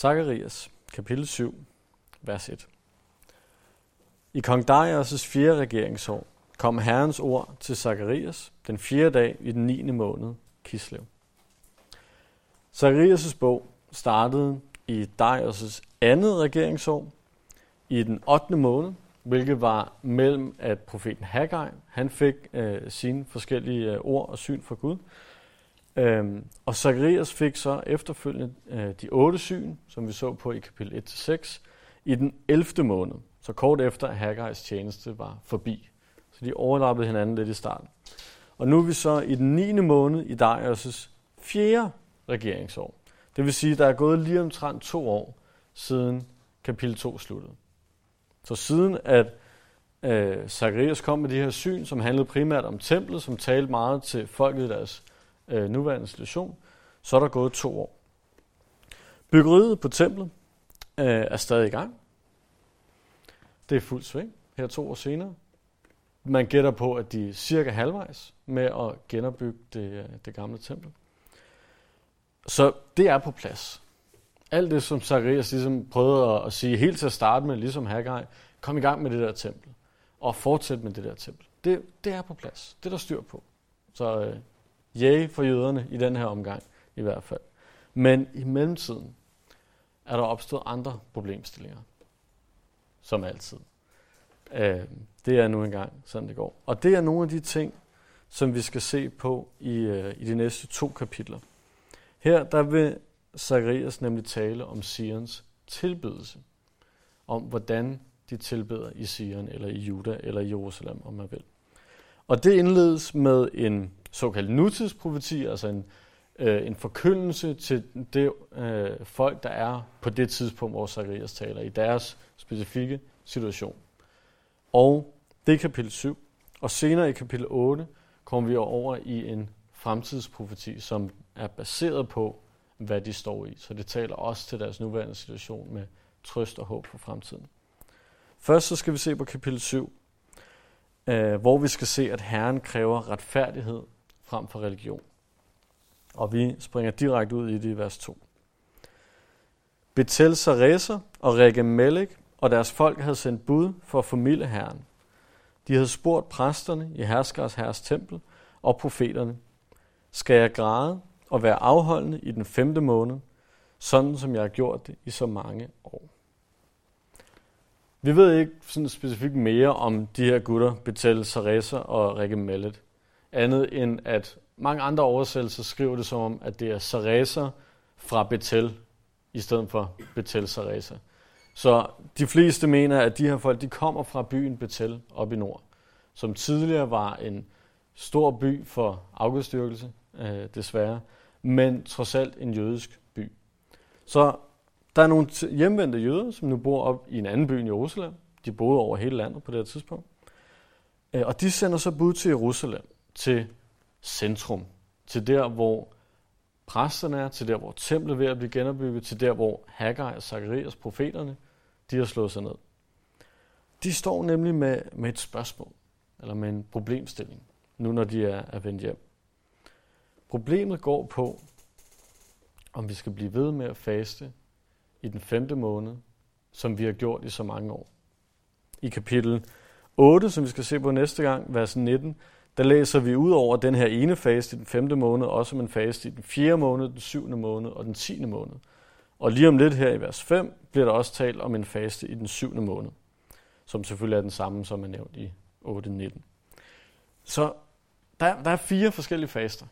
Zakarias, kapitel 7, vers 1. I kong Darius' fjerde regeringsår kom Herrens ord til Zakarias den fjerde dag i den 9. måned, Kislev. Zakarias' bog startede i Darius' andet regeringsår i den 8. måned, hvilket var mellem at profeten Haggai, han fik øh, sine forskellige øh, ord og syn fra Gud, Øhm, og Zacharias fik så efterfølgende øh, de otte syn, som vi så på i kapitel 1-6, i den 11. måned, så kort efter at Haggai's tjeneste var forbi. Så de overlappede hinanden lidt i starten. Og nu er vi så i den 9. måned i Darius' fjerde regeringsår. Det vil sige, at der er gået lige omtrent to år siden kapitel 2 sluttede. Så siden at øh, Zacharias kom med de her syn, som handlede primært om templet, som talte meget til folket i deres øh, nuværende situation, så er der gået to år. Byggeriet på templet øh, er stadig i gang. Det er fuld sving her to år senere. Man gætter på, at de er cirka halvvejs med at genopbygge det, øh, det gamle tempel. Så det er på plads. Alt det, som Zacharias ligesom prøvede at, at sige helt til at starte med, ligesom Haggai, kom i gang med det der tempel. Og fortsæt med det der tempel. Det, det er på plads. Det er der styr på. Så øh, ja for jøderne i den her omgang i hvert fald. Men i mellemtiden er der opstået andre problemstillinger. Som altid. Øh, det er nu engang sådan det går. Og det er nogle af de ting, som vi skal se på i, øh, i de næste to kapitler. Her der vil Zacharias nemlig tale om Sions tilbedelse. Om hvordan de tilbeder i Sion, eller i Juda, eller i Jerusalem, om man vil. Og det indledes med en såkaldt nutidsprofeti, altså en, øh, en forkyndelse til det øh, folk, der er på det tidspunkt, hvor Zacharias taler, i deres specifikke situation. Og det er kapitel 7. Og senere i kapitel 8 kommer vi over i en fremtidsprofeti, som er baseret på, hvad de står i. Så det taler også til deres nuværende situation med trøst og håb for fremtiden. Først så skal vi se på kapitel 7, øh, hvor vi skal se, at Herren kræver retfærdighed frem for religion. Og vi springer direkte ud i det i vers 2. Betel Saresa og Rikke Melek og deres folk havde sendt bud for at formidle Herren. De havde spurgt præsterne i herskers herres tempel og profeterne, skal jeg græde og være afholdende i den femte måned, sådan som jeg har gjort det i så mange år. Vi ved ikke sådan specifikt mere om de her gutter, Betel Saresa og Rikke Mellet, andet end at mange andre oversættelser skriver det som om, at det er Saresa fra Betel, i stedet for Betel Saresa. Så de fleste mener, at de her folk de kommer fra byen Betel op i nord, som tidligere var en stor by for afgudstyrkelse, øh, desværre, men trods alt en jødisk by. Så der er nogle hjemvendte jøder, som nu bor op i en anden by i Jerusalem. De boede over hele landet på det her tidspunkt. Øh, og de sender så bud til Jerusalem, til centrum, til der, hvor præsterne er, til der, hvor templet er ved at blive genopbygget, til der, hvor Haggai og Zacharias, profeterne, de har slået sig ned. De står nemlig med, med et spørgsmål, eller med en problemstilling, nu når de er, er vendt hjem. Problemet går på, om vi skal blive ved med at faste i den femte måned, som vi har gjort i så mange år. I kapitel 8, som vi skal se på næste gang, vers 19, der læser vi ud over den her ene fase i den femte måned, også om en fase i den fjerde måned, den syvende måned og den tiende måned. Og lige om lidt her i vers 5 bliver der også talt om en faste i den syvende måned, som selvfølgelig er den samme, som er nævnt i 8.19. Så der, der er fire forskellige faster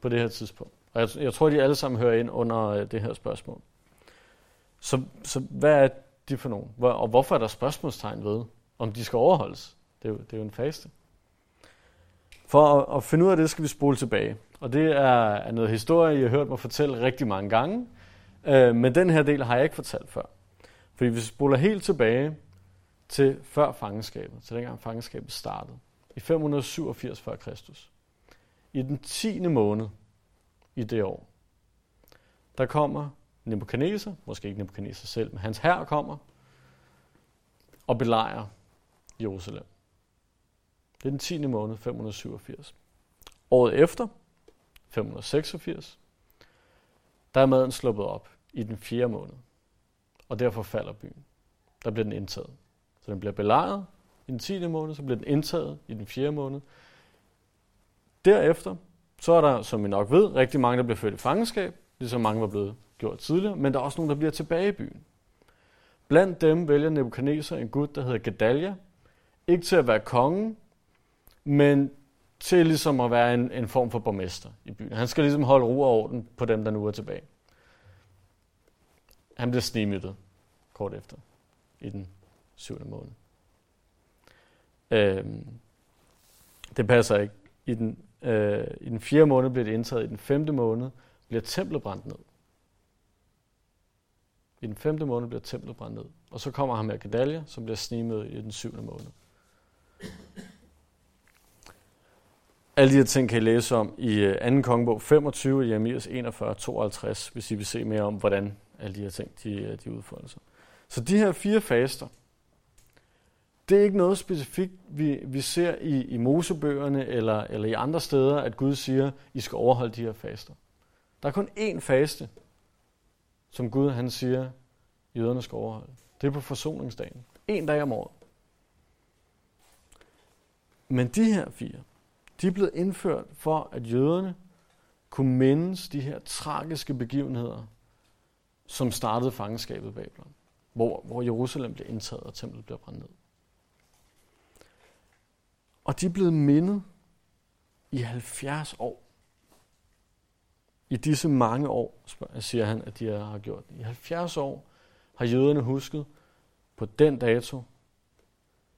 på det her tidspunkt. Og jeg, jeg tror, de alle sammen hører ind under øh, det her spørgsmål. Så, så hvad er de for nogen? Hvor, og hvorfor er der spørgsmålstegn ved, om de skal overholdes? Det er jo, det er jo en faste. For at, at finde ud af det, skal vi spole tilbage. Og det er noget historie, jeg har hørt mig fortælle rigtig mange gange. Øh, men den her del har jeg ikke fortalt før. Fordi hvis vi spoler helt tilbage til før fangenskabet, til dengang fangenskabet startede, i 587 før Kristus, i den 10. måned i det år, der kommer Nebuchadnezzar, måske ikke Nebuchadnezzar selv, men hans hær kommer og belejrer Jerusalem. Det er den 10. måned, 587. Året efter, 586, der er maden sluppet op i den 4. måned, og derfor falder byen. Der bliver den indtaget. Så den bliver belejret i den 10. måned, så bliver den indtaget i den 4. måned. Derefter, så er der, som vi nok ved, rigtig mange, der bliver født i fangenskab, ligesom mange var blevet gjort tidligere, men der er også nogle, der bliver tilbage i byen. Blandt dem vælger Nebuchadnezzar en gud, der hedder Gedalia, ikke til at være konge, men til ligesom at være en, en form for borgmester i byen. Han skal ligesom holde ro og orden på dem, der nu er tilbage. Han bliver snimyttet kort efter i den syvende måned. Øhm, det passer ikke. I den, øh, I den fjerde måned bliver det indtaget. I den femte måned bliver templet brændt ned. I den femte måned bliver templet brændt ned. Og så kommer han med Gedalia, som bliver snimet i den syvende måned. Alle de her ting kan I læse om i øh, 2. Kongebog 25, Jeremias 41, 52, hvis I vil se mere om, hvordan alle de her ting de, øh, de udfolder sig. Så de her fire faster, det er ikke noget specifikt, vi, vi ser i, i Mosebøgerne eller, eller i andre steder, at Gud siger, I skal overholde de her faster. Der er kun én faste, som Gud han siger, jøderne skal overholde. Det er på forsoningsdagen. En dag om året. Men de her fire, de blev indført for, at jøderne kunne mindes de her tragiske begivenheder, som startede fangenskabet i Babylon, hvor, hvor Jerusalem blev indtaget og templet blev brændt ned. Og de er blevet mindet i 70 år. I disse mange år, siger han, at de har gjort det. I 70 år har jøderne husket på den dato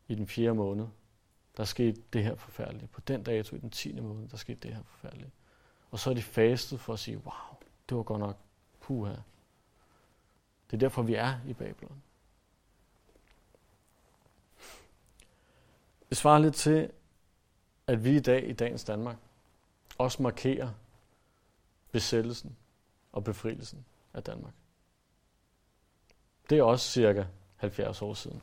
i den fjerde måned, der skete det her forfærdelige. På den dato i den 10. måned, der skete det her forfærdelige. Og så er de fastet for at sige, wow, det var godt nok puha. Det er derfor, vi er i Babylon. Det svarer lidt til, at vi i dag i dagens Danmark også markerer besættelsen og befrielsen af Danmark. Det er også cirka 70 år siden.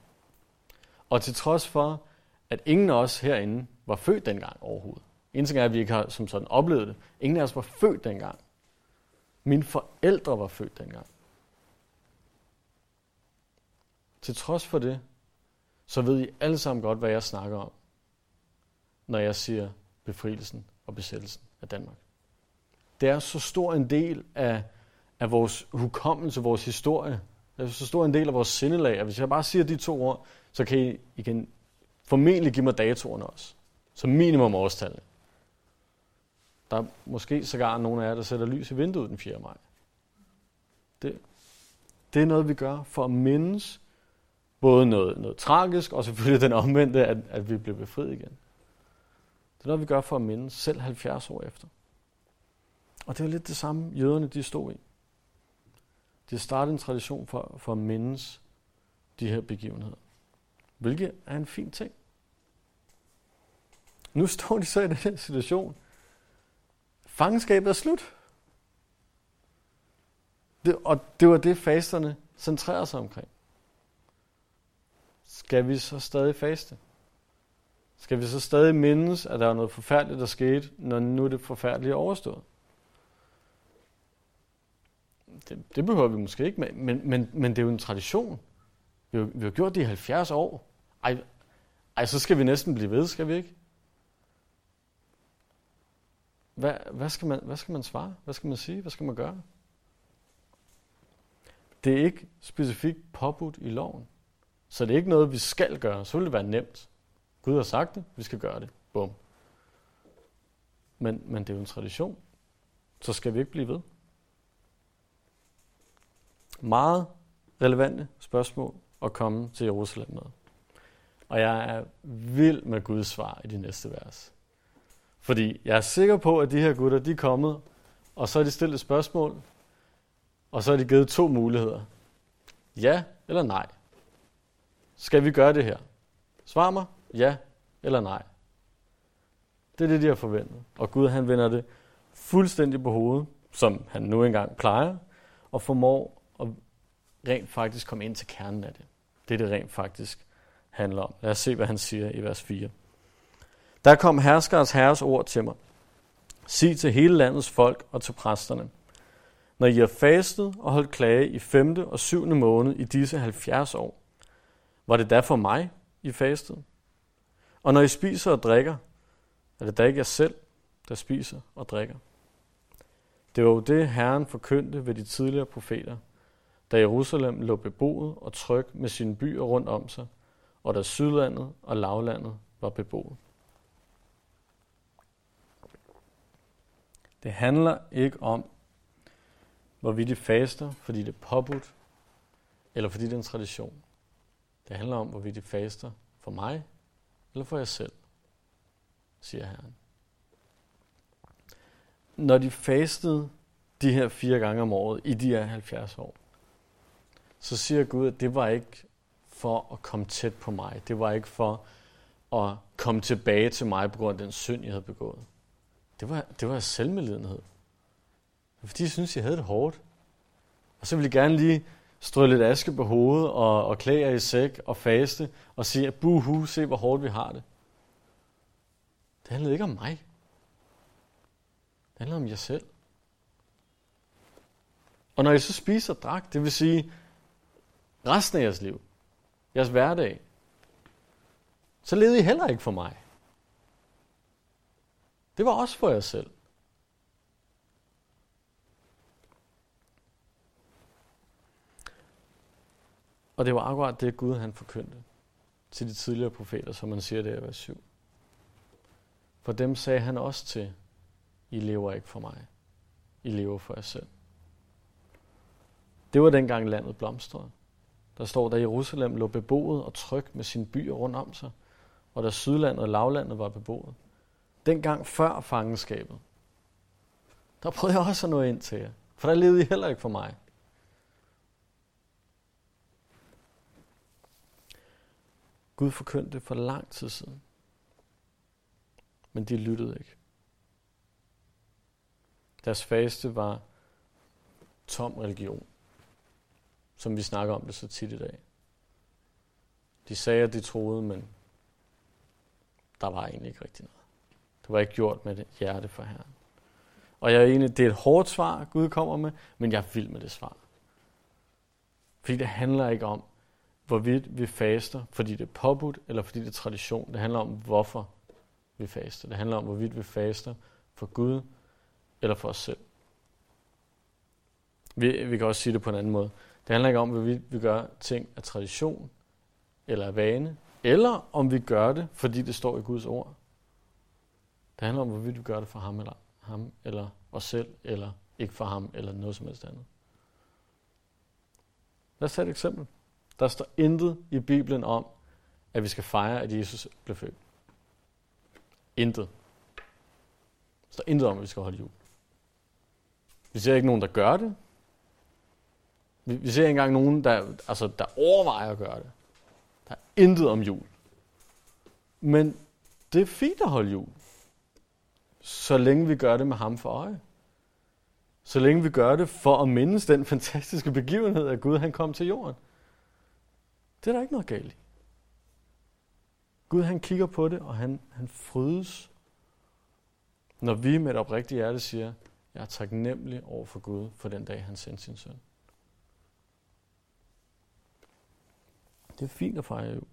Og til trods for, at ingen af os herinde var født dengang overhovedet. En ting er, at vi ikke har som sådan oplevet det. Ingen af os var født dengang. Mine forældre var født dengang. Til trods for det, så ved I alle sammen godt, hvad jeg snakker om, når jeg siger befrielsen og besættelsen af Danmark. Det er så stor en del af, af vores hukommelse, vores historie. Det er så stor en del af vores sindelag, at hvis jeg bare siger de to ord, så kan I, igen formentlig give mig datoerne også. Som minimum årstallet. Der er måske sågar nogle af jer, der sætter lys i vinduet den 4. maj. Det, det er noget, vi gør for at mindes både noget, noget tragisk, og selvfølgelig den omvendte, at, at vi bliver befriet igen. Det er noget, vi gør for at mindes, selv 70 år efter. Og det er lidt det samme, jøderne de stod i. De startede en tradition for, for at mindes de her begivenheder. Hvilket er en fin ting. Nu står de så i den her situation. Fangenskabet er slut. Det, og det var det, fasterne centrerer sig omkring. Skal vi så stadig faste? Skal vi så stadig mindes, at der var noget forfærdeligt, der skete, når nu er det forfærdelige overstået? Det, det behøver vi måske ikke, men, men, men det er jo en tradition. Vi har, vi har gjort det i 70 år. Ej, ej, så skal vi næsten blive ved, skal vi ikke? Hvad, hvad, skal man, hvad skal man svare? Hvad skal man sige? Hvad skal man gøre? Det er ikke specifikt påbudt i loven. Så det er ikke noget, vi skal gøre. Så vil det være nemt. Gud har sagt det, vi skal gøre det. Bum. Men, men det er jo en tradition. Så skal vi ikke blive ved. Meget relevante spørgsmål at komme til Jerusalem med. Og jeg er vild med Guds svar i de næste vers. Fordi jeg er sikker på, at de her gutter, de er kommet, og så er de stillet et spørgsmål, og så er de givet to muligheder. Ja eller nej. Skal vi gøre det her? Svar mig, ja eller nej. Det er det, de har forventet. Og Gud han vender det fuldstændig på hovedet, som han nu engang plejer, og formår at rent faktisk komme ind til kernen af det. Det er det rent faktisk handler om. Lad os se, hvad han siger i vers 4. Der kom herskers herres ord til mig. Sig til hele landets folk og til præsterne. når I har fastet og holdt klage i 5. og 7. måned i disse 70 år, var det da for mig, I fastede? Og når I spiser og drikker, er det da ikke jer selv, der spiser og drikker? Det var jo det, Herren forkyndte ved de tidligere profeter, da Jerusalem lå beboet og tryg med sine byer rundt om sig, og da sydlandet og lavlandet var beboet. Det handler ikke om, hvorvidt de faster, fordi det er påbudt, eller fordi det er en tradition. Det handler om, hvorvidt de faster for mig, eller for jer selv, siger Herren. Når de fastede de her fire gange om året i de her 70 år, så siger Gud, at det var ikke for at komme tæt på mig. Det var ikke for at komme tilbage til mig på grund af den synd, jeg havde begået. Det var, det var selvmedlidenhed. Fordi jeg synes, jeg havde det hårdt. Og så ville jeg gerne lige strø lidt aske på hovedet og, og klæde jer i sæk og faste og sige, buhu, se hvor hårdt vi har det. Det handlede ikke om mig. Det handlede om jer selv. Og når I så spiser og drak, det vil sige resten af jeres liv, jeres hverdag, så levede I heller ikke for mig. Det var også for jer selv. Og det var akkurat det, Gud han forkyndte til de tidligere profeter, som man siger det i vers 7. For dem sagde han også til, I lever ikke for mig. I lever for jer selv. Det var dengang landet blomstrede. Der står, da Jerusalem lå beboet og trygt med sine byer rundt om sig, og da Sydlandet og Lavlandet var beboet. Dengang før fangenskabet, der prøvede jeg også at nå ind til jer, for der levede I heller ikke for mig. Gud forkyndte for lang tid siden. Men de lyttede ikke. Deres faste var tom religion, som vi snakker om det så tit i dag. De sagde, at de troede, men der var egentlig ikke rigtig noget. Det var ikke gjort med det hjerte for Herren. Og jeg er enig, det er et hårdt svar, Gud kommer med, men jeg er vild med det svar. Fordi det handler ikke om, hvorvidt vi faster, fordi det er påbudt, eller fordi det er tradition. Det handler om, hvorfor vi faster. Det handler om, hvorvidt vi faster for Gud eller for os selv. Vi, vi kan også sige det på en anden måde. Det handler ikke om, hvorvidt vi gør ting af tradition eller af vane, eller om vi gør det, fordi det står i Guds ord. Det handler om, hvorvidt vi gør det for ham eller, ham, eller os selv, eller ikke for ham, eller noget som helst andet. Lad os tage et eksempel. Der står intet i Bibelen om, at vi skal fejre, at Jesus blev født. Intet. Der står intet om, at vi skal holde jul. Vi ser ikke nogen, der gør det. Vi, vi ser ikke engang nogen, der, altså, der overvejer at gøre det. Der er intet om jul. Men det er fint at holde jul. Så længe vi gør det med ham for øje. Så længe vi gør det for at mindes den fantastiske begivenhed, at Gud han kom til jorden. Det er der ikke noget galt i. Gud han kigger på det, og han, han frydes, når vi med et oprigtigt hjerte siger, jeg er taknemmelig over for Gud for den dag, han sendte sin søn. Det er fint at fejre jul.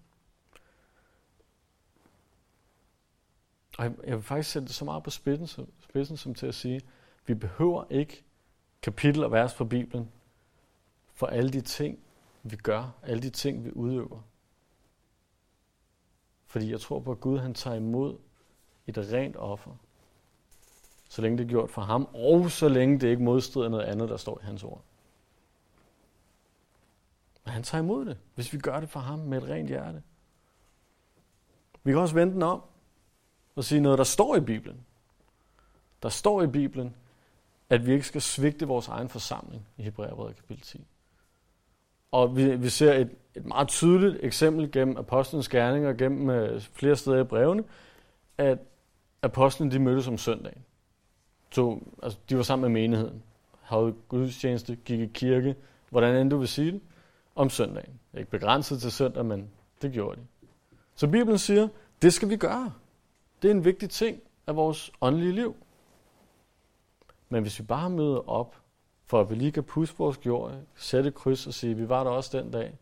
Og jeg, jeg vil faktisk sætte det så meget på spidsen, spidsen som til at sige, vi behøver ikke kapitel og vers fra Bibelen for alle de ting, vi gør, alle de ting, vi udøver. Fordi jeg tror på, at Gud han tager imod et rent offer, så længe det er gjort for ham, og så længe det ikke modstrider noget andet, der står i hans ord. Men han tager imod det, hvis vi gør det for ham med et rent hjerte. Vi kan også vente den om og sige noget, der står i Bibelen. Der står i Bibelen, at vi ikke skal svigte vores egen forsamling i Hebræerbrevet kapitel 10. Og vi, vi ser et, et meget tydeligt eksempel gennem apostlenes gerninger, gennem øh, flere steder i brevene, at apostlene de mødtes om søndagen. Så, altså, de var sammen med menigheden, havde gudstjeneste, gik i kirke, hvordan end du vil sige det, om søndagen. Ikke begrænset til søndag, men det gjorde de. Så Bibelen siger, det skal vi gøre. Det er en vigtig ting af vores åndelige liv. Men hvis vi bare møder op for at vi lige kan pusse vores jord, sætte kryds og sige, vi var der også den dag,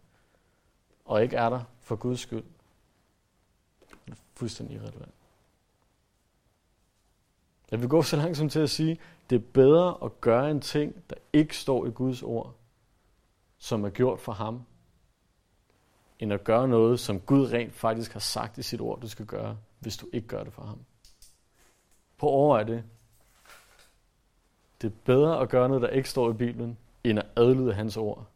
og ikke er der for Guds skyld. Det er fuldstændig irrelevant. Jeg vil gå så langt som til at sige, det er bedre at gøre en ting, der ikke står i Guds ord, som er gjort for ham, end at gøre noget, som Gud rent faktisk har sagt i sit ord, du skal gøre, hvis du ikke gør det for ham. På år er det. Det er bedre at gøre noget, der ikke står i Bibelen, end at adlyde hans ord,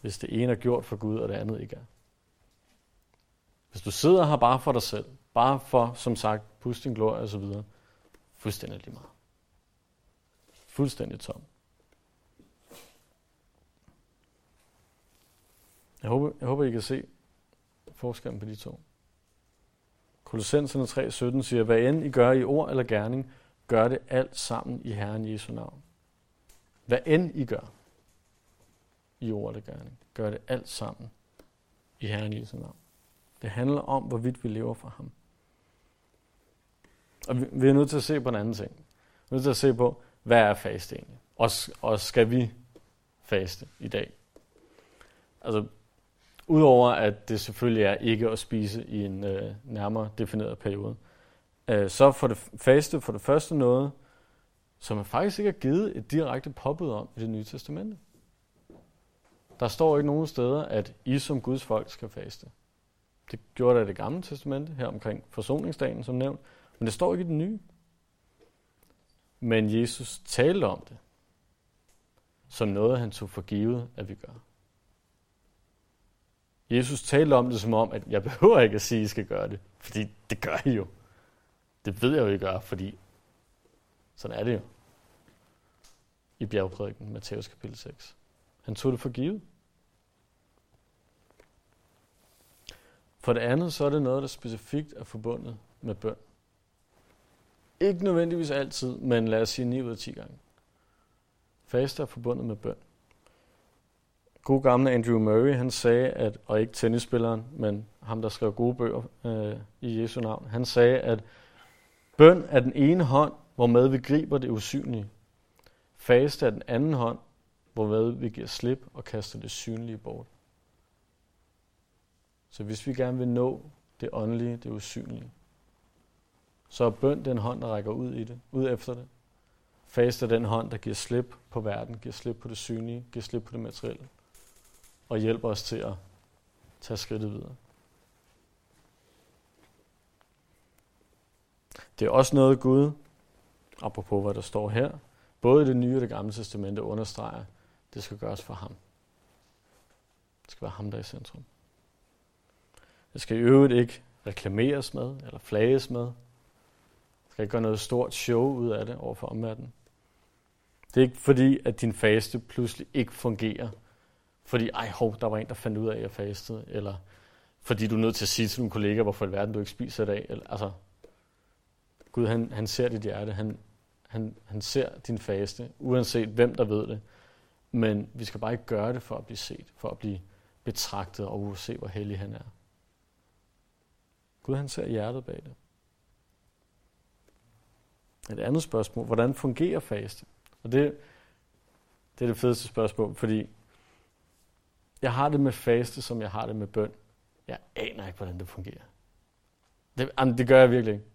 hvis det ene er gjort for Gud, og det andet ikke er. Hvis du sidder her bare for dig selv, bare for, som sagt, pust din glorie osv., fuldstændig lige meget. Fuldstændig tom. Jeg håber, jeg håber, I kan se forskellen på de to. Kolossenserne 3.17 siger, hvad end I gør i ord eller gerning, gør det alt sammen i Herren Jesu navn. Hvad end I gør i ord eller gerning, gør det alt sammen i Herren Jesu navn. Det handler om, hvorvidt vi lever for ham. Og vi er nødt til at se på en anden ting. Vi er nødt til at se på, hvad er faste egentlig? Og, og skal vi faste i dag? Altså, Udover at det selvfølgelig er ikke at spise i en øh, nærmere defineret periode. Øh, så for det faste for det første noget, som man faktisk ikke er givet et direkte påbud om i det nye testamente. Der står ikke nogen steder, at I som Guds folk skal faste. Det gjorde der i det gamle testamente, her omkring forsoningsdagen som nævnt, men det står ikke i det nye. Men Jesus talte om det, som noget, han tog for givet, at vi gør. Jesus talte om det som om, at jeg behøver ikke at sige, at I skal gøre det. Fordi det gør I jo. Det ved jeg jo, I gør, fordi sådan er det jo. I bjergprædiken, Matthæus kapitel 6. Han tog det for givet. For det andet, så er det noget, der specifikt er forbundet med bøn. Ikke nødvendigvis altid, men lad os sige 9 ud af 10 gange. Faste er forbundet med bøn god gamle Andrew Murray, han sagde, at, og ikke tennisspilleren, men ham, der skrev gode bøger øh, i Jesu navn, han sagde, at bøn er den ene hånd, hvormed vi griber det usynlige. Faste er den anden hånd, hvormed vi giver slip og kaster det synlige bort. Så hvis vi gerne vil nå det åndelige, det usynlige, så er bøn den hånd, der rækker ud i det, ud efter det. Faste er den hånd, der giver slip på verden, giver slip på det synlige, giver slip på det materielle og hjælper os til at tage skridtet videre. Det er også noget Gud, apropos hvad der står her, både i det nye og det gamle testamente understreger, det skal gøres for ham. Det skal være ham, der er i centrum. Det skal i øvrigt ikke reklameres med, eller flages med. Det skal ikke gøre noget stort show ud af det overfor omverdenen. Det er ikke fordi, at din faste pludselig ikke fungerer, fordi, ej hov, der var en, der fandt ud af, at jeg fastede, eller fordi du er nødt til at sige til dine kollegaer, hvorfor i verden du ikke spiser i dag. Eller, altså, Gud, han, han ser dit hjerte, han, han, han ser din faste, uanset hvem der ved det. Men vi skal bare ikke gøre det for at blive set, for at blive betragtet og se, hvor hellig han er. Gud, han ser hjertet bag det. Et andet spørgsmål, hvordan fungerer faste? Og det, det er det fedeste spørgsmål, fordi jeg har det med faste, som jeg har det med bøn. Jeg aner ikke, hvordan det fungerer. Det, det gør jeg virkelig ikke.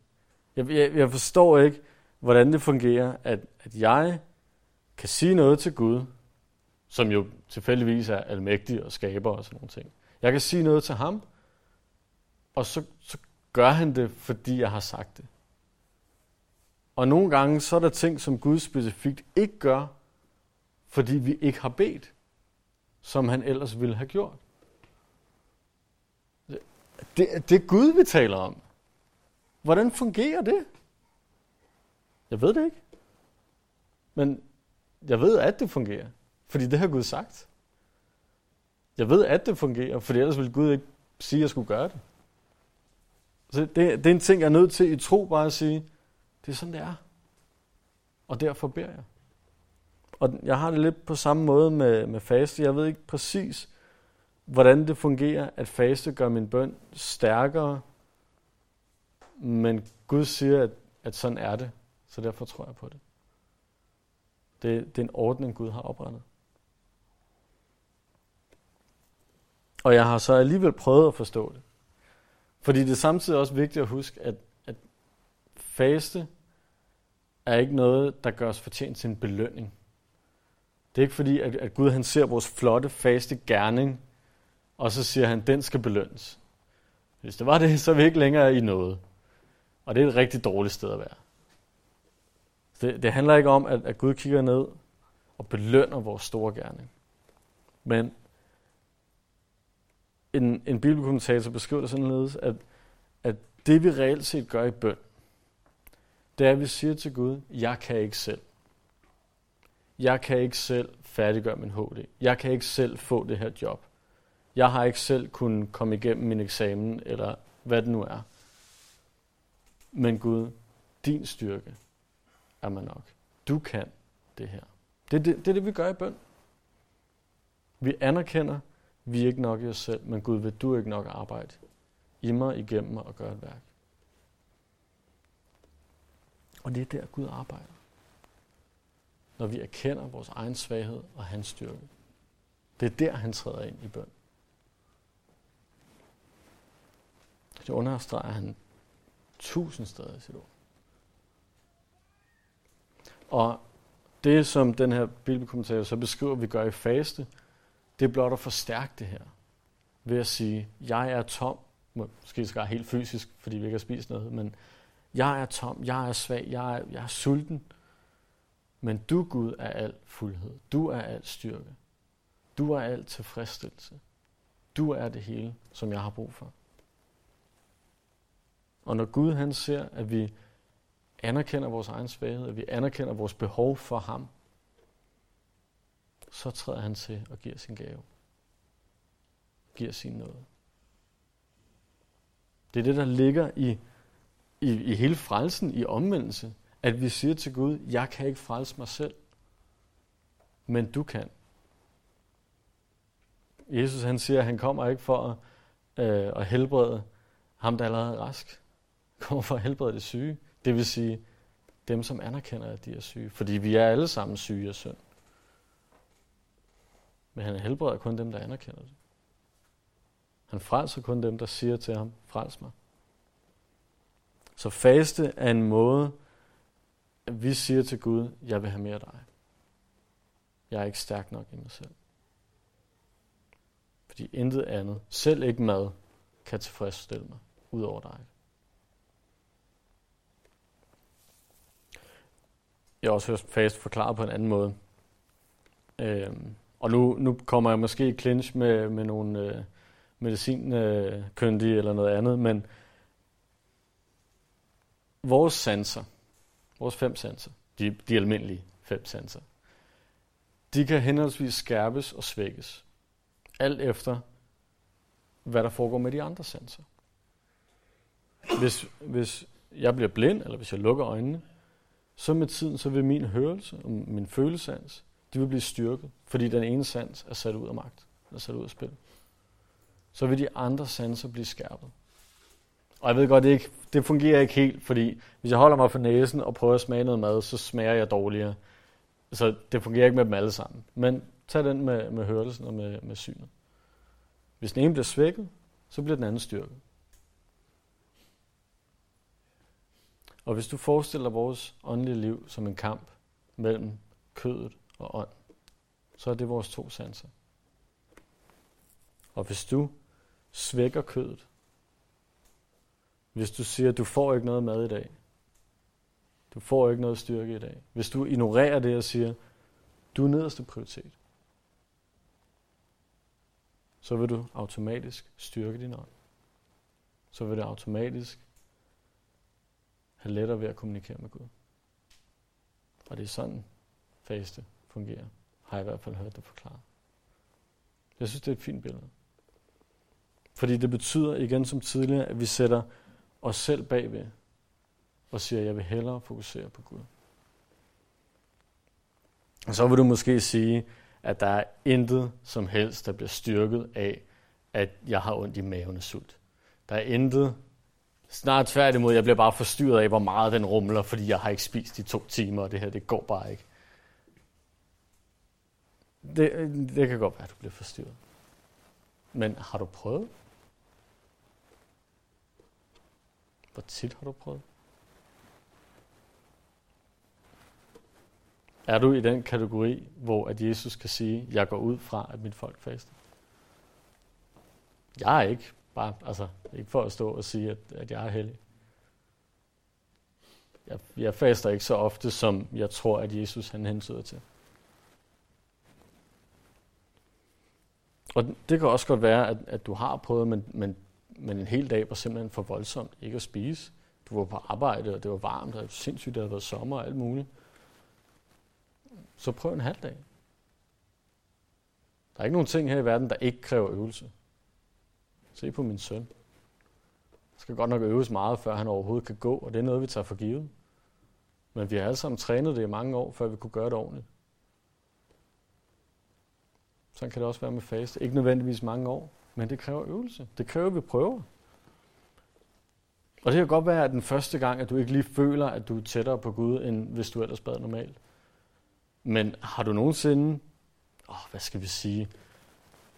Jeg, jeg, jeg forstår ikke, hvordan det fungerer, at, at jeg kan sige noget til Gud, som jo tilfældigvis er almægtig og skaber og sådan nogle ting. Jeg kan sige noget til ham, og så, så gør han det, fordi jeg har sagt det. Og nogle gange så er der ting, som Gud specifikt ikke gør, fordi vi ikke har bedt som han ellers ville have gjort. Det, det er Gud, vi taler om. Hvordan fungerer det? Jeg ved det ikke. Men jeg ved, at det fungerer. Fordi det har Gud sagt. Jeg ved, at det fungerer, for ellers ville Gud ikke sige, at jeg skulle gøre det. Så det, det er en ting, jeg er nødt til i tro bare at sige, det er sådan, det er. Og derfor beder jeg. Og jeg har det lidt på samme måde med, med faste. Jeg ved ikke præcis, hvordan det fungerer, at faste gør min bøn stærkere. Men Gud siger, at, at sådan er det. Så derfor tror jeg på det. Det, det er en ordning, Gud har oprettet. Og jeg har så alligevel prøvet at forstå det. Fordi det er samtidig også vigtigt at huske, at, at faste er ikke noget, der gør os fortjent til en belønning. Det er ikke fordi, at, at Gud han ser vores flotte, faste gerning, og så siger han, den skal belønnes. Hvis det var det, så er vi ikke længere i noget. Og det er et rigtig dårligt sted at være. Det, det handler ikke om, at, at Gud kigger ned og belønner vores store gerning. Men en, en bibelkommentator beskriver det således, at, at det vi reelt set gør i bøn, det er, at vi siger til Gud, jeg kan ikke selv. Jeg kan ikke selv færdiggøre min HD. Jeg kan ikke selv få det her job. Jeg har ikke selv kunnet komme igennem min eksamen, eller hvad det nu er. Men Gud, din styrke er man nok. Du kan det her. Det er det, det, er det vi gør i bøn. Vi anerkender, vi er ikke nok i os selv, men Gud, vil du ikke nok arbejde i mig, igennem mig og gøre et værk. Og det er der, Gud arbejder. Når vi erkender vores egen svaghed og hans styrke. Det er der, han træder ind i bøn. Det understreger han tusind steder i sit ord. Og det, som den her bibelkommentator så beskriver, vi gør i faste, det er blot at forstærke det her. Ved at sige, jeg er tom, måske skal helt fysisk, fordi vi ikke har spist noget, men jeg er tom, jeg er svag, jeg er, jeg er sulten. Men du, Gud, er al fuldhed. Du er al styrke. Du er al tilfredsstillelse. Du er det hele, som jeg har brug for. Og når Gud han ser, at vi anerkender vores egen svaghed, at vi anerkender vores behov for ham, så træder han til og giver sin gave. Giver sin noget. Det er det, der ligger i, i, i hele frelsen, i omvendelse. At vi siger til Gud, jeg kan ikke frelse mig selv, men du kan. Jesus han siger, at han kommer ikke for at, øh, at helbrede ham, der allerede er rask. Han kommer for at helbrede det syge. Det vil sige dem, som anerkender, at de er syge. Fordi vi er alle sammen syge af synd. Men han helbreder kun dem, der anerkender det. Han frelser kun dem, der siger til ham, frels mig. Så faste er en måde, at vi siger til Gud, jeg vil have mere af dig. Jeg er ikke stærk nok i mig selv. Fordi intet andet, selv ikke mad, kan tilfredsstille mig, ud over dig. Jeg har også hørt fast forklaret på en anden måde. Øhm, og nu, nu kommer jeg måske i clinch med, med nogle øh, medicinkyndige eller noget andet, men vores sanser, vores fem sanser, de, de almindelige fem sanser, de kan henholdsvis skærpes og svækkes, alt efter hvad der foregår med de andre sanser. Hvis, hvis jeg bliver blind, eller hvis jeg lukker øjnene, så med tiden så vil min hørelse og min følesans de vil blive styrket, fordi den ene sans er sat ud af magt, er sat ud af spil. Så vil de andre sanser blive skærpet. Og jeg ved godt, det, ikke, det fungerer ikke helt, fordi hvis jeg holder mig for næsen og prøver at smage noget mad, så smager jeg dårligere. Så det fungerer ikke med dem alle sammen. Men tag den med, med hørelsen og med, med synet. Hvis den ene bliver svækket, så bliver den anden styrket. Og hvis du forestiller vores åndelige liv som en kamp mellem kødet og ånd, så er det vores to sanser. Og hvis du svækker kødet, hvis du siger, at du får ikke noget mad i dag, du får ikke noget styrke i dag, hvis du ignorerer det og siger, du er nederste prioritet, så vil du automatisk styrke din ånd. Så vil du automatisk have lettere ved at kommunikere med Gud. Og det er sådan faste fungerer. Har jeg i hvert fald hørt det forklaret. Jeg synes, det er et fint billede. Fordi det betyder igen som tidligere, at vi sætter os selv bagved og siger, at jeg vil hellere fokusere på Gud. Og så vil du måske sige, at der er intet som helst, der bliver styrket af, at jeg har ondt i maven og sult. Der er intet, snart tværtimod, jeg bliver bare forstyrret af, hvor meget den rumler, fordi jeg har ikke spist i to timer, og det her, det går bare ikke. det, det kan godt være, at du bliver forstyrret. Men har du prøvet? Hvor tit har du prøvet? Er du i den kategori, hvor at Jesus kan sige, jeg går ud fra, at mit folk faster? Jeg er ikke bare, altså ikke for at stå og sige, at, at jeg er hellig. Jeg, jeg faster ikke så ofte, som jeg tror, at Jesus han hensyder til. Og det kan også godt være, at, at du har prøvet, men, men, men en hel dag var simpelthen for voldsomt ikke at spise. Du var på arbejde, og det var varmt, og det var sindssygt, det havde været sommer og alt muligt. Så prøv en halv dag. Der er ikke nogen ting her i verden, der ikke kræver øvelse. Se på min søn. Der skal godt nok øves meget, før han overhovedet kan gå, og det er noget, vi tager for givet. Men vi har alle sammen trænet det i mange år, før vi kunne gøre det ordentligt. Sådan kan det også være med faste. Ikke nødvendigvis mange år, men det kræver øvelse. Det kræver, at vi prøver. Og det kan godt være, at den første gang, at du ikke lige føler, at du er tættere på Gud, end hvis du ellers bad normalt. Men har du nogensinde, åh, hvad skal vi sige,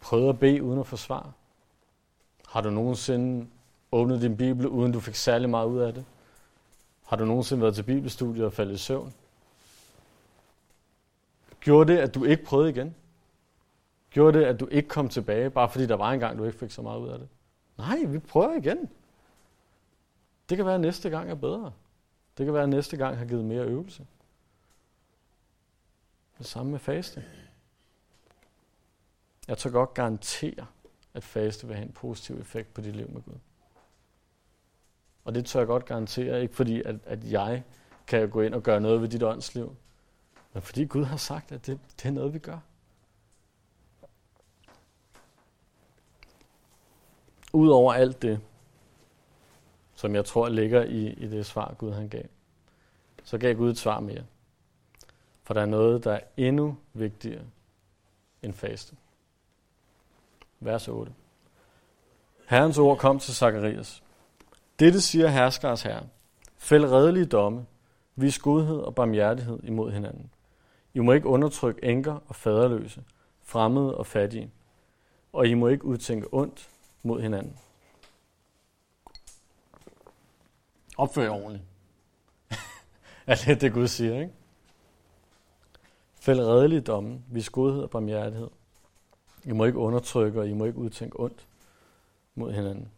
prøvet at bede uden at få svar? Har du nogensinde åbnet din bibel, uden du fik særlig meget ud af det? Har du nogensinde været til bibelstudiet og faldet i søvn? Gjorde det, at du ikke prøvede igen? Gjorde det, at du ikke kom tilbage, bare fordi der var en gang, du ikke fik så meget ud af det? Nej, vi prøver igen. Det kan være, at næste gang er bedre. Det kan være, at næste gang har givet mere øvelse. Det samme med faste. Jeg tør godt garantere, at faste vil have en positiv effekt på dit liv med Gud. Og det tør jeg godt garantere, ikke fordi at, at jeg kan gå ind og gøre noget ved dit åndsliv, men fordi Gud har sagt, at det, det er noget, vi gør. Udover alt det, som jeg tror ligger i, i det svar, Gud han gav, så gav Gud et svar mere. For der er noget, der er endnu vigtigere end faste. Vers 8. Herrens ord kom til Zakarias. Dette siger herskers herre. Fæld redelige domme. Vis godhed og barmhjertighed imod hinanden. I må ikke undertrykke enker og faderløse, fremmede og fattige. Og I må ikke udtænke ondt mod hinanden. Opfør jer ordentligt. er det det, Gud siger, ikke? Fæld redelige domme. Vis godhed og barmhjertighed. I må ikke undertrykke, og I må ikke udtænke ondt mod hinanden.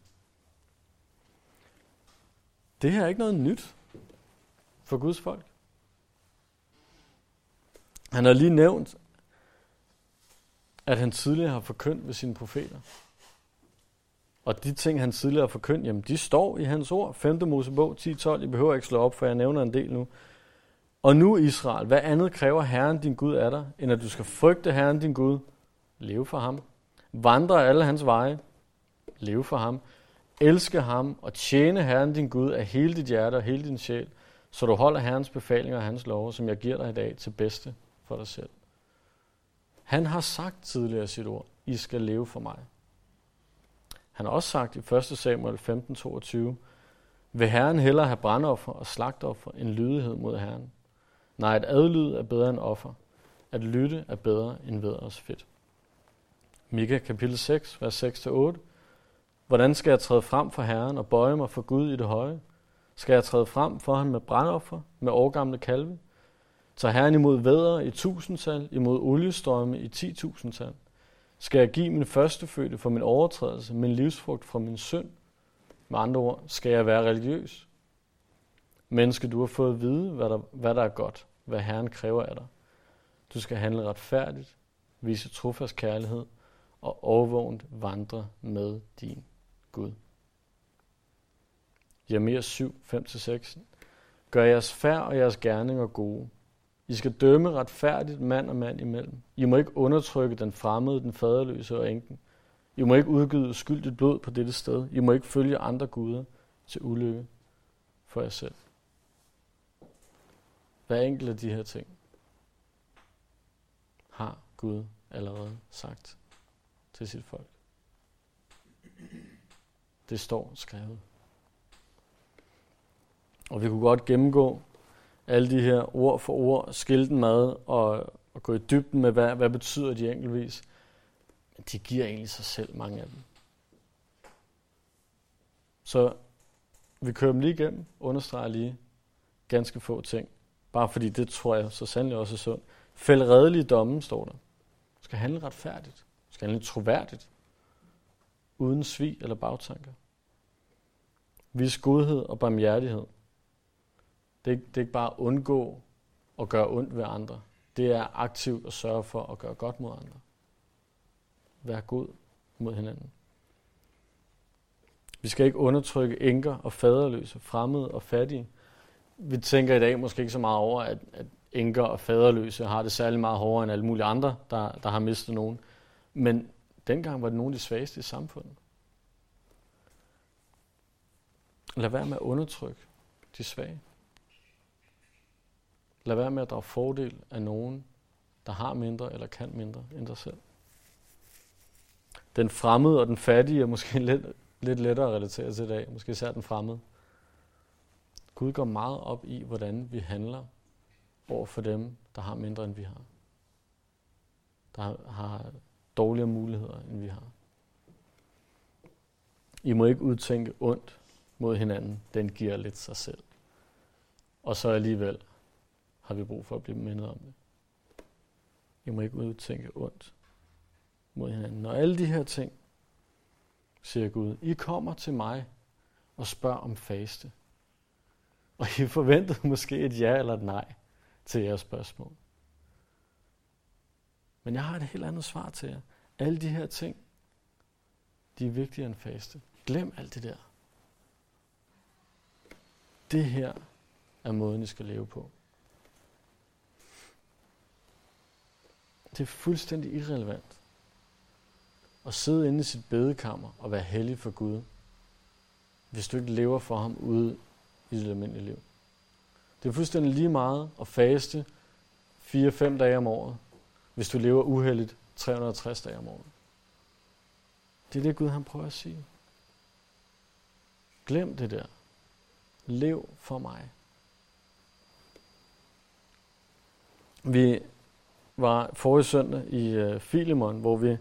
Det her er ikke noget nyt for Guds folk. Han har lige nævnt, at han tidligere har forkyndt ved sine profeter. Og de ting, han tidligere har forkyndt, jamen de står i hans ord. 5. Mosebog 10.12. I behøver ikke slå op, for jeg nævner en del nu. Og nu Israel, hvad andet kræver Herren din Gud af dig, end at du skal frygte Herren din Gud, leve for ham, vandre alle hans veje, leve for ham, elske ham og tjene Herren din Gud af hele dit hjerte og hele din sjæl, så du holder Herrens befalinger og hans love, som jeg giver dig i dag til bedste for dig selv. Han har sagt tidligere sit ord, I skal leve for mig. Han har også sagt i 1. Samuel 15:22, vil Herren hellere have brandoffer og slagtoffer end lydighed mod Herren. Nej, at adlyde er bedre end offer. At lytte er bedre end veders fedt. Mika kapitel 6, vers 6-8. Hvordan skal jeg træde frem for Herren og bøje mig for Gud i det høje? Skal jeg træde frem for ham med brandoffer, med årgamle kalve? Tag Herren imod vædre i tusindtal, imod oliestrømme i ti tusindtal. Skal jeg give min førstefødte for min overtrædelse, min livsfrugt for min synd? Med andre ord, skal jeg være religiøs? Menneske, du har fået at vide, hvad der, hvad der er godt, hvad Herren kræver af dig. Du skal handle retfærdigt, vise trofast kærlighed og overvågent vandre med din Gud. Jeremia 7, 5-6. Gør jeres færd og jeres gerninger gode. I skal dømme retfærdigt mand og mand imellem. I må ikke undertrykke den fremmede, den faderløse og enken. I må ikke udgyde skyldigt blod på dette sted. I må ikke følge andre guder til ulykke for jer selv. Hver enkelt af de her ting har Gud allerede sagt til sit folk. Det står skrevet. Og vi kunne godt gennemgå alle de her ord for ord, skille dem ad og og gå i dybden med, hvad, hvad betyder de enkeltvis. Men de giver egentlig sig selv, mange af dem. Så vi kører dem lige igennem, understreger lige ganske få ting. Bare fordi det tror jeg så sandelig også er sundt. Fæld redelige domme, står der. Du skal handle retfærdigt. Du skal handle troværdigt. Uden svig eller bagtanker. Vis godhed og barmhjertighed. Det er, det er ikke bare at undgå at gøre ondt ved andre. Det er aktivt at sørge for at gøre godt mod andre. Vær god mod hinanden. Vi skal ikke undertrykke enker og faderløse, fremmede og fattige. Vi tænker i dag måske ikke så meget over, at, at enker og faderløse har det særlig meget hårdere end alle mulige andre, der, der har mistet nogen. Men dengang var det nogle af de svageste i samfundet. Lad være med at undertrykke de svage. Lad være med at drage fordel af nogen, der har mindre eller kan mindre end dig selv. Den fremmede og den fattige er måske lidt, lidt lettere at relatere til i dag, måske især den fremmede. Gud går meget op i, hvordan vi handler over for dem, der har mindre end vi har. Der har dårligere muligheder, end vi har. I må ikke udtænke ondt mod hinanden. Den giver lidt sig selv. Og så alligevel har vi brug for at blive mindet om det. I må ikke udtænke ondt mod hinanden. Når alle de her ting, siger Gud, I kommer til mig og spørger om faste. Og I forventede måske et ja eller et nej til jeres spørgsmål. Men jeg har et helt andet svar til jer. Alle de her ting, de er vigtigere end faste. Glem alt det der. Det her er måden, I skal leve på. Det er fuldstændig irrelevant at sidde inde i sit bedekammer og være hellig for Gud, hvis du ikke lever for ham ude i dit almindelige liv. Det er fuldstændig lige meget at faste 4-5 dage om året, hvis du lever uheldigt 360 dage om året. Det er det Gud han prøver at sige. Glem det der. Lev for mig. Vi var forrige søndag i øh, Filemon, hvor vi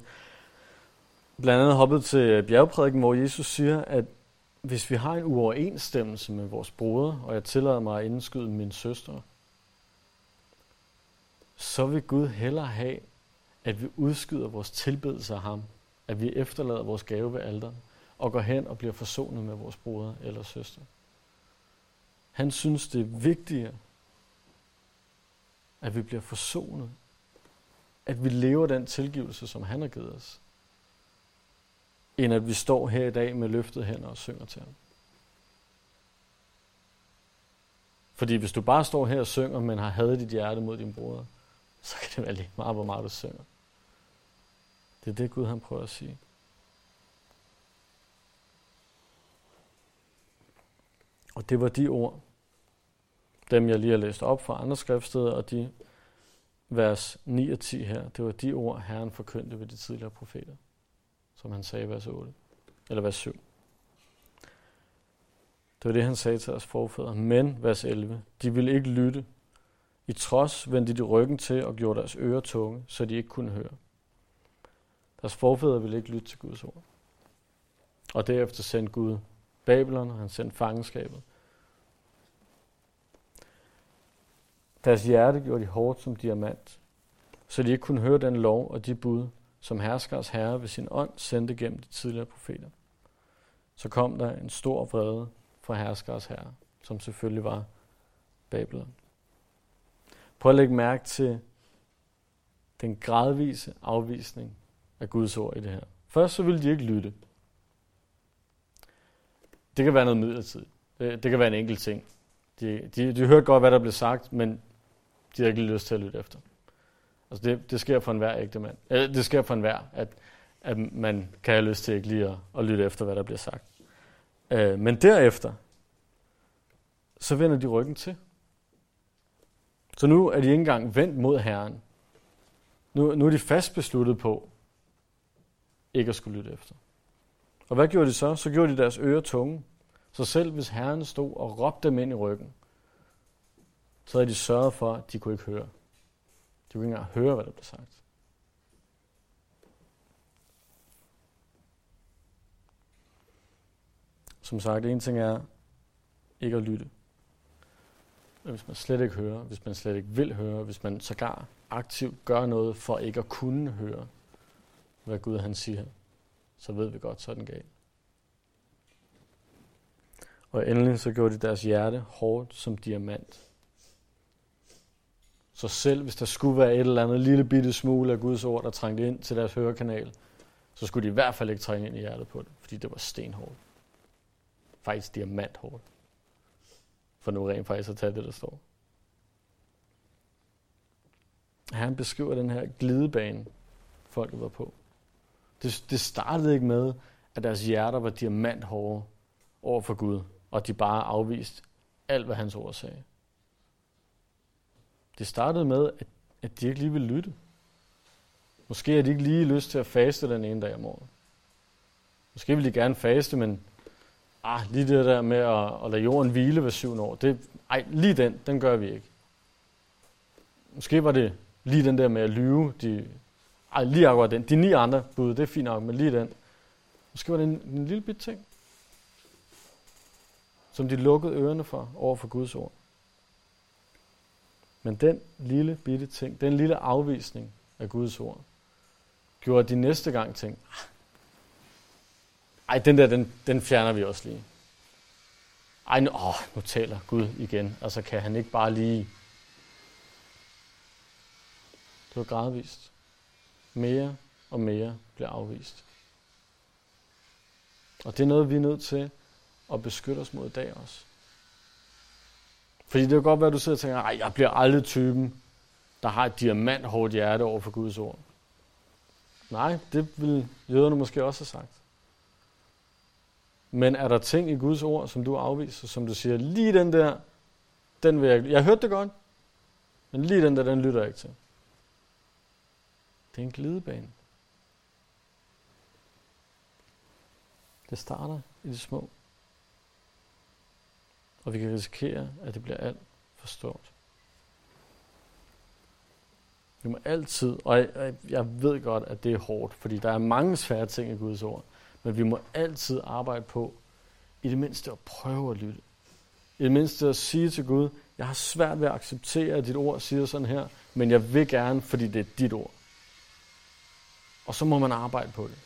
blandt andet hoppede til øh, bjergprædiken, hvor Jesus siger, at hvis vi har en uoverensstemmelse med vores broder, og jeg tillader mig at indskyde min søster, så vil Gud hellere have, at vi udskyder vores tilbedelse af ham, at vi efterlader vores gave ved alderen, og går hen og bliver forsonet med vores broder eller søster. Han synes, det er vigtigere, at vi bliver forsonet, at vi lever den tilgivelse, som han har givet os, end at vi står her i dag med løftet hænder og synger til ham. Fordi hvis du bare står her og synger, men har hadet dit hjerte mod din bror, så kan det være lige meget, hvor meget du synger. Det er det, Gud han prøver at sige. Og det var de ord, dem jeg lige har læst op fra andre skriftsteder, og de vers 9 og 10 her, det var de ord, Herren forkyndte ved de tidligere profeter som han sagde i vers 8, eller vers 7. Det var det, han sagde til os forfædre. Men, vers 11, de ville ikke lytte. I trods vendte de ryggen til og gjorde deres ører tunge, så de ikke kunne høre. Deres forfædre ville ikke lytte til Guds ord. Og derefter sendte Gud Babylon, og han sendte fangenskabet. Deres hjerte gjorde de hårdt som diamant, så de ikke kunne høre den lov og de bud, som herskers herre ved sin ånd sendte gennem de tidligere profeter. Så kom der en stor vrede fra herskers herre, som selvfølgelig var Babylon. Prøv at lægge mærke til den gradvise afvisning af Guds ord i det her. Først så ville de ikke lytte. Det kan være noget midlertidigt. Det, det kan være en enkelt ting. De, de, de hørte godt, hvad der blev sagt, men de har ikke lyst til at lytte efter. Altså det, det sker for enhver ægte mand. Eller det sker for enhver, at, at man kan have lyst til ikke lige at, at lytte efter, hvad der bliver sagt. Øh, men derefter, så vender de ryggen til. Så nu er de ikke engang vendt mod Herren. Nu, nu er de fast besluttet på ikke at skulle lytte efter. Og hvad gjorde de så? Så gjorde de deres ører tunge. Så selv hvis Herren stod og råbte dem ind i ryggen, så havde de sørget for, at de kunne ikke høre. De kunne ikke engang høre, hvad der blev sagt. Som sagt, en ting er ikke at lytte. Men hvis man slet ikke hører, hvis man slet ikke vil høre, hvis man sågar aktivt gør noget for ikke at kunne høre, hvad Gud han siger, så ved vi godt, så er den galt. Og endelig så gjorde de deres hjerte hårdt som diamant. Så selv hvis der skulle være et eller andet lille bitte smule af Guds ord, der trængte ind til deres hørekanal, så skulle de i hvert fald ikke trænge ind i hjertet på det, fordi det var stenhårdt. Faktisk diamanthårdt. For nu rent faktisk at tage det, der står. Han beskriver den her glidebane, folket var på. Det, det startede ikke med, at deres hjerter var diamanthårde over for Gud, og de bare afviste alt, hvad hans ord sagde. Det startede med, at, at de ikke lige ville lytte. Måske har de ikke lige lyst til at faste den ene dag om året. Måske vil de gerne faste, men ah, lige det der med at, at lade jorden hvile ved syvende år, det, ej, lige den, den gør vi ikke. Måske var det lige den der med at lyve, de, ej, lige akkurat den. De ni andre bud, det er fint nok, men lige den. Måske var det en, en lille bit ting, som de lukkede ørerne for over for Guds ord. Men den lille bitte ting, den lille afvisning af Guds ord, gjorde de næste gang ting, ej, den der, den, den fjerner vi også lige. Ej, nu, åh, nu taler Gud igen. Altså, kan han ikke bare lige... Det var gradvist. Mere og mere bliver afvist. Og det er noget, vi er nødt til at beskytte os mod i dag også. Fordi det kan godt være, at du sidder og tænker, at jeg bliver aldrig typen, der har et diamanthårdt hjerte over for Guds ord. Nej, det vil jøderne måske også have sagt. Men er der ting i Guds ord, som du afviser, som du siger, lige den der, den vil jeg Jeg hørte det godt, men lige den der, den lytter jeg ikke til. Det er en glidebane. Det starter i det små. Og vi kan risikere, at det bliver alt for stort. Vi må altid, og jeg, jeg ved godt, at det er hårdt, fordi der er mange svære ting i Guds ord, men vi må altid arbejde på, i det mindste at prøve at lytte. I det mindste at sige til Gud, jeg har svært ved at acceptere, at dit ord siger sådan her, men jeg vil gerne, fordi det er dit ord. Og så må man arbejde på det.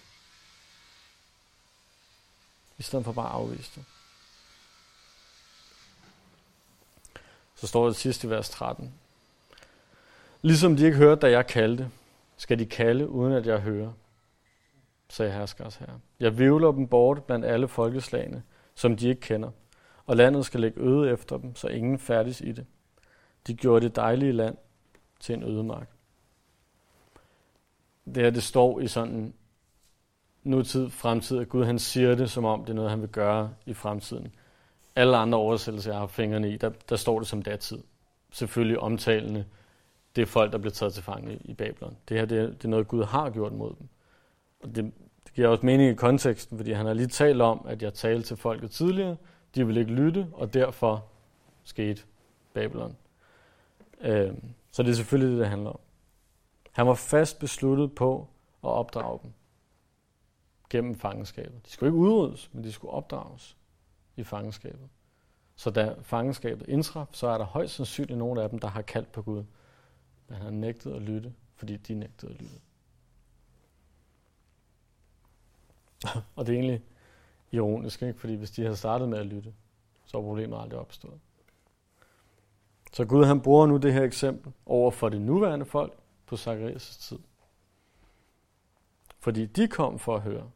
I stedet for bare at afvise det. Så står det sidst i vers 13. Ligesom de ikke hørte, da jeg kaldte, skal de kalde, uden at jeg hører, sagde herskers herre. Jeg vivler dem bort blandt alle folkeslagene, som de ikke kender, og landet skal lægge øde efter dem, så ingen færdes i det. De gjorde det dejlige land til en ødemark. Det her, det står i sådan nutid, fremtid, at Gud han siger det, som om det er noget, han vil gøre i fremtiden. Alle andre oversættelser, jeg har fingrene i, der, der står det som datid. Selvfølgelig omtalende, det er folk, der bliver taget til fange i Babylon. Det her, det er, det er noget, Gud har gjort mod dem. Og det, det giver også mening i konteksten, fordi han har lige talt om, at jeg talte til folket tidligere, de vil ikke lytte, og derfor skete Babylon. Øh, så det er selvfølgelig det, det handler om. Han var fast besluttet på at opdrage dem gennem fangenskabet. De skulle ikke udryddes, men de skulle opdrages i fangenskabet. Så da fangenskabet indtraf, så er der højst sandsynligt nogle af dem, der har kaldt på Gud. Men han har nægtet at lytte, fordi de nægtede at lytte. og det er egentlig ironisk, ikke? fordi hvis de havde startet med at lytte, så var problemet aldrig opstået. Så Gud han bruger nu det her eksempel over for det nuværende folk på Zacharias' tid. Fordi de kom for at høre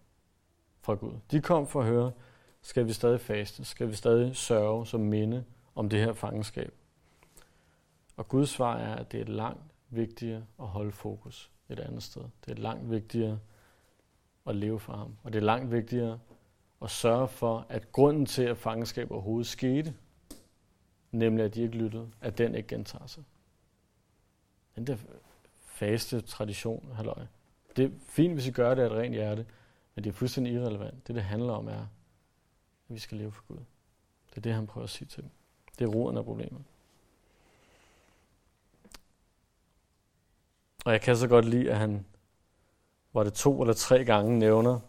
fra Gud. De kom for at høre, skal vi stadig faste? Skal vi stadig sørge som minde om det her fangenskab? Og Guds svar er, at det er langt vigtigere at holde fokus et andet sted. Det er langt vigtigere at leve for ham. Og det er langt vigtigere at sørge for, at grunden til, at fangenskab overhovedet skete, nemlig at de ikke lyttede, at den ikke gentager sig. Den der faste tradition, halløj. Det er fint, hvis I gør det af et rent hjerte, men det er fuldstændig irrelevant. Det, det handler om, er, at vi skal leve for Gud. Det er det, han prøver at sige til dem. Det er roden af problemet. Og jeg kan så godt lide, at han, var det to eller tre gange nævner,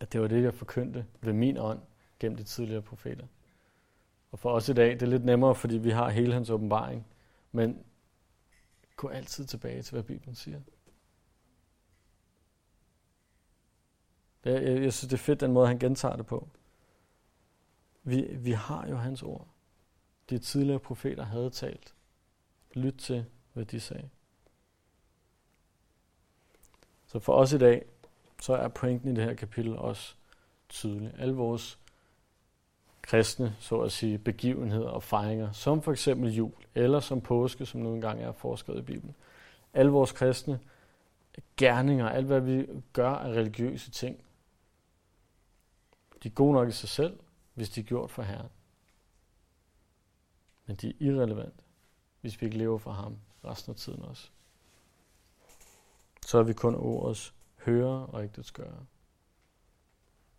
at det var det, jeg forkyndte ved min ånd gennem de tidligere profeter. Og for os i dag, det er lidt nemmere, fordi vi har hele hans åbenbaring. Men gå altid tilbage til, hvad Bibelen siger. Det, jeg, jeg synes, det er fedt, den måde, han gentager det på. Vi, vi har jo hans ord. De tidligere profeter havde talt. Lyt til, hvad de sagde. Så for os i dag, så er pointen i det her kapitel også tydelig. Alle vores kristne, så at sige, begivenheder og fejringer, som for eksempel jul, eller som påske, som nu engang er forskrevet i Bibelen. Alle vores kristne gerninger, alt hvad vi gør af religiøse ting, de er gode nok i sig selv, hvis de er gjort for Herren. Men de er irrelevante, hvis vi ikke lever for ham resten af tiden også. Så er vi kun ordets høre og ikke det gøre.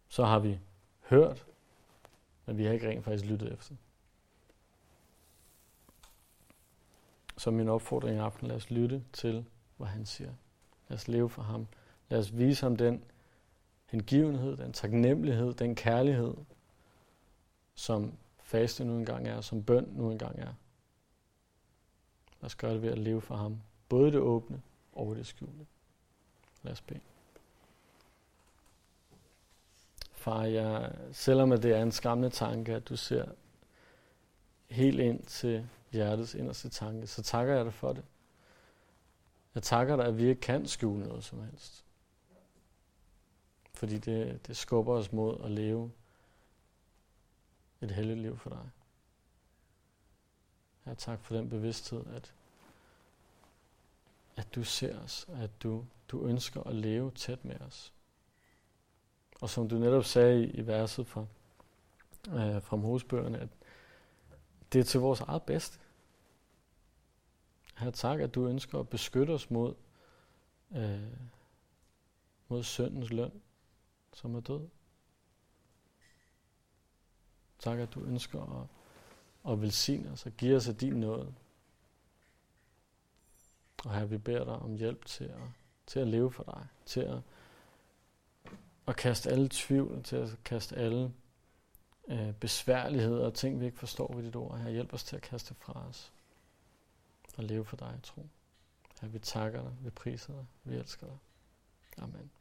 Så har vi hørt, men vi har ikke rent faktisk lyttet efter. Så min opfordring i aften, lad os lytte til, hvad han siger. Lad os leve for ham. Lad os vise ham den hengivenhed, den taknemmelighed, den kærlighed, som faste nu engang er, som bøn nu engang er. Lad os gøre det ved at leve for ham. Både det åbne og det skjulte. Lad os bede. Far, jeg, selvom det er en skræmmende tanke, at du ser helt ind til hjertets inderste tanke, så takker jeg dig for det. Jeg takker dig, at vi ikke kan skjule noget som helst. Fordi det, det skubber os mod at leve et heldigt liv for dig. Jeg tak for den bevidsthed, at, at du ser os, at du, du ønsker at leve tæt med os. Og som du netop sagde i, i verset fra, øh, fra Mosebøgerne, at det er til vores eget bedste. Her tak, at du ønsker at beskytte os mod, øh, mod syndens løn, som er død. Tak, at du ønsker at, at velsigne os og give os af din nåde. Og her vi beder dig om hjælp til at, til at leve for dig, til at, at kaste alle tvivl, til at kaste alle øh, besværligheder og ting, vi ikke forstår ved dit ord. Her hjælp os til at kaste fra os og leve for dig, tro. Her vi takker dig, vi priser dig, vi elsker dig. Amen.